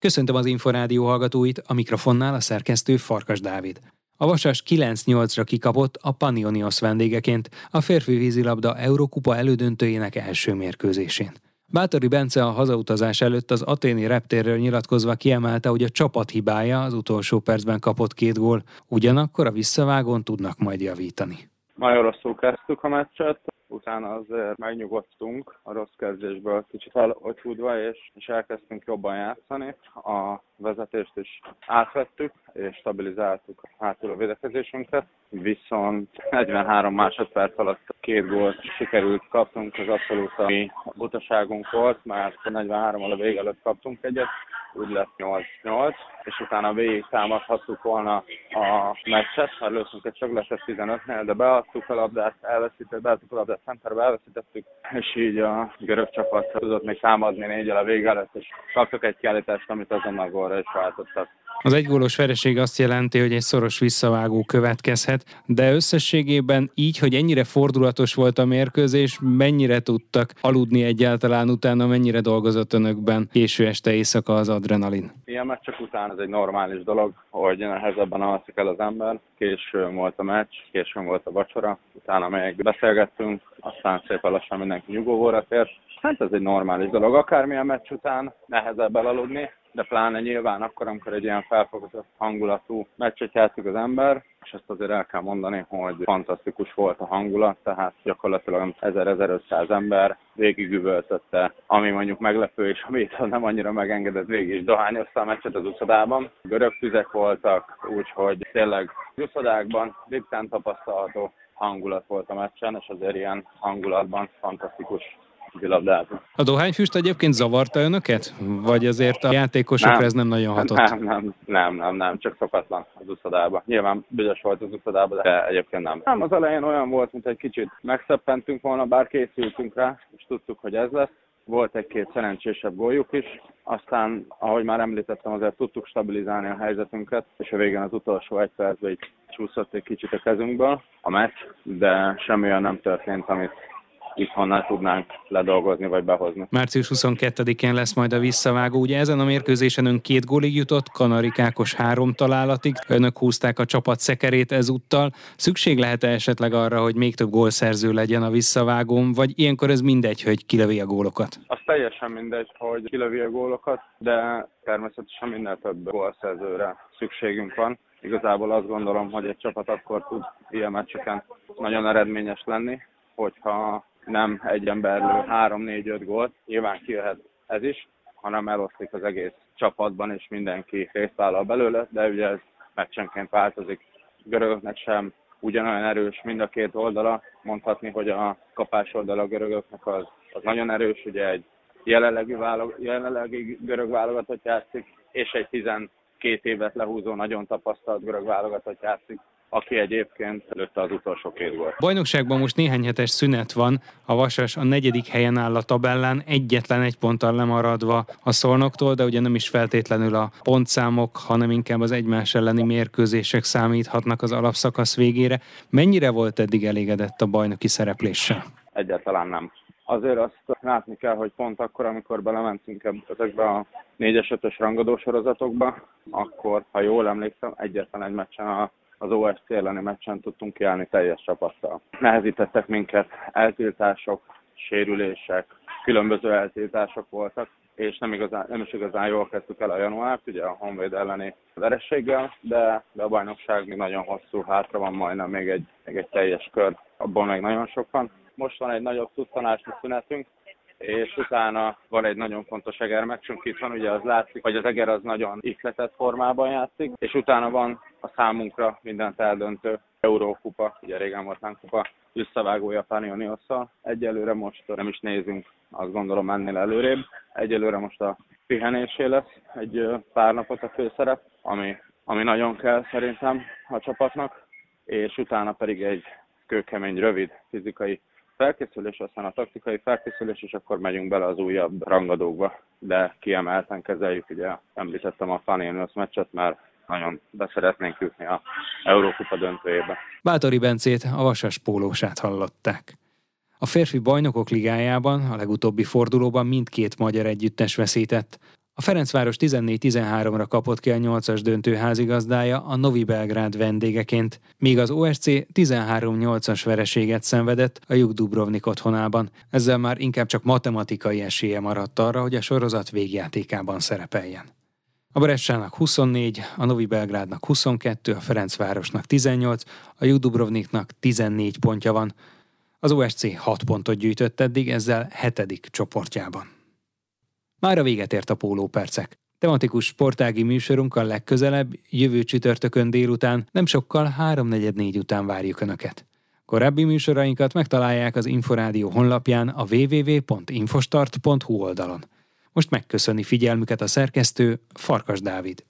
Köszöntöm az Inforádió hallgatóit, a mikrofonnál a szerkesztő Farkas Dávid. A Vasas 9-8-ra kikapott a Panionios vendégeként a férfi vízilabda Eurókupa elődöntőjének első mérkőzésén. Bátori Bence a hazautazás előtt az aténi reptérről nyilatkozva kiemelte, hogy a csapat hibája az utolsó percben kapott két gól, ugyanakkor a visszavágón tudnak majd javítani. Nagyon rosszul kezdtük a meccset, utána azért megnyugodtunk a rossz kezdésből, kicsit felocsúdva, és, és elkezdtünk jobban játszani. A vezetést is átvettük, és stabilizáltuk hátul a védekezésünket. Viszont 43 másodperc alatt két gólt sikerült kaptunk, az abszolút a mi butaságunk volt, mert 43 al a vég előtt kaptunk egyet, úgy lett 8-8, és utána végig támadhattuk volna a meccset, mert lőttünk egy csagletet 15-nél, de beadtuk a labdát, elveszített, beadtuk a labdát centerbe, elveszítettük, és így a görög csapat tudott még támadni négyel a vég előtt, és kaptak egy kiállítást, amit azonnal gólra is váltottak. Az egygólos vereség azt jelenti, hogy egy szoros visszavágó következhet, de összességében így, hogy ennyire fordulatos volt a mérkőzés, mennyire tudtak aludni egyáltalán utána, mennyire dolgozott önökben késő este éjszaka az adrenalin? Ilyen meccsek után ez egy normális dolog, hogy nehezebben alszik el az ember. Késő volt a meccs, későn volt a vacsora, utána még beszélgettünk, aztán szépen lassan mindenki nyugovóra tért. Hát ez egy normális dolog, akármilyen meccs után nehezebb elaludni, de pláne nyilván akkor, amikor egy ilyen felfogatott hangulatú meccset játszik az ember, és ezt azért el kell mondani, hogy fantasztikus volt a hangulat, tehát gyakorlatilag 1000-1500 ember végigüvöltötte, ami mondjuk meglepő, és amit nem annyira megengedett, végig is dohányozta a meccset az uszodában. Görög tüzek voltak, úgyhogy tényleg uszodákban ritkán tapasztalható hangulat volt a meccsen, és azért ilyen hangulatban fantasztikus vízilabdázunk. A dohányfüst egyébként zavarta önöket? Vagy azért a játékosokra nem, ez nem nagyon hatott? Nem, nem, nem, nem, nem, csak szokatlan az uszodában. Nyilván büdös volt az uszodában, de egyébként nem. Nem, az elején olyan volt, mint egy kicsit megszeppentünk volna, bár készültünk rá, és tudtuk, hogy ez lesz volt egy-két szerencsésebb góljuk is, aztán, ahogy már említettem, azért tudtuk stabilizálni a helyzetünket, és a végén az utolsó egy percben így csúszott egy kicsit a kezünkből a meccs, de semmi olyan nem történt, amit itthonnal tudnánk ledolgozni vagy behozni. Március 22-én lesz majd a visszavágó. Ugye ezen a mérkőzésen ön két gólig jutott, Kanarikákos három találatig. Önök húzták a csapat szekerét ezúttal. Szükség lehet-e esetleg arra, hogy még több gólszerző legyen a visszavágón, vagy ilyenkor ez mindegy, hogy kilövi a gólokat? Az teljesen mindegy, hogy kilövi a gólokat, de természetesen minden több gólszerzőre szükségünk van. Igazából azt gondolom, hogy egy csapat akkor tud ilyen meccseken nagyon eredményes lenni, hogyha nem egy ember lő 3-4-5 gólt, nyilván kijöhet ez is, hanem eloszlik az egész csapatban, és mindenki részt belőle, de ugye ez meccsenként változik. Görögöknek sem ugyanolyan erős mind a két oldala, mondhatni, hogy a kapás oldala a görögöknek az, az nagyon erős, ugye egy jelenlegi, válog, jelenlegi görög válogatott játszik, és egy 12 évet lehúzó, nagyon tapasztalt görög válogatott játszik aki egyébként előtte az utolsó két volt. Bajnokságban most néhány hetes szünet van, a Vasas a negyedik helyen áll a tabellán, egyetlen egy ponttal lemaradva a szolnoktól, de ugye nem is feltétlenül a pontszámok, hanem inkább az egymás elleni mérkőzések számíthatnak az alapszakasz végére. Mennyire volt eddig elégedett a bajnoki szerepléssel? Egyáltalán nem. Azért azt látni kell, hogy pont akkor, amikor belementünk ezekbe a 4-es, 5-ös rangadó sorozatokba, akkor, ha jól emlékszem, egyetlen egy meccsen a az OSC elleni meccsen tudtunk kiállni teljes csapattal. Nehezítettek minket eltiltások, sérülések, különböző eltiltások voltak, és nem, igazán, nem is igazán jól kezdtük el a januárt, ugye a Honvéd elleni verességgel, de, de a bajnokság még nagyon hosszú, hátra van majdnem még egy, még egy teljes kör, abból még nagyon sokan. Most van egy nagyobb tudtanási szünetünk, és utána van egy nagyon fontos Eger meccsünk itt van, ugye az látszik, hogy az Eger az nagyon ihletett formában játszik, és utána van a számunkra mindent eldöntő Eurókupa, ugye régen volt kupa, visszavágója Panioniosszal. Egyelőre most nem is nézünk, azt gondolom ennél előrébb. Egyelőre most a pihenésé lesz egy pár napot a főszerep, ami, ami nagyon kell szerintem a csapatnak, és utána pedig egy kőkemény, rövid fizikai felkészülés, aztán a taktikai felkészülés, és akkor megyünk bele az újabb rangadókba. De kiemelten kezeljük, ugye említettem a Fanélnös meccset, mert nagyon beszeretnénk jutni a Eurókupa döntőjébe. Bátori Bencét, a Vasas pólósát hallották. A férfi bajnokok ligájában a legutóbbi fordulóban mindkét magyar együttes veszített. A Ferencváros 14-13-ra kapott ki a 8-as döntő házigazdája a Novi Belgrád vendégeként, míg az OSC 13-8-as vereséget szenvedett a Juk Dubrovnik otthonában. Ezzel már inkább csak matematikai esélye maradt arra, hogy a sorozat végjátékában szerepeljen. A Bressának 24, a Novi Belgrádnak 22, a Ferencvárosnak 18, a Juk Dubrovniknak 14 pontja van. Az OSC 6 pontot gyűjtött eddig, ezzel hetedik csoportjában. Már a véget ért a pólópercek. Tematikus sportági műsorunkkal legközelebb, jövő csütörtökön délután, nem sokkal 3.44 után várjuk Önöket. Korábbi műsorainkat megtalálják az Inforádió honlapján a www.infostart.hu oldalon. Most megköszöni figyelmüket a szerkesztő Farkas Dávid.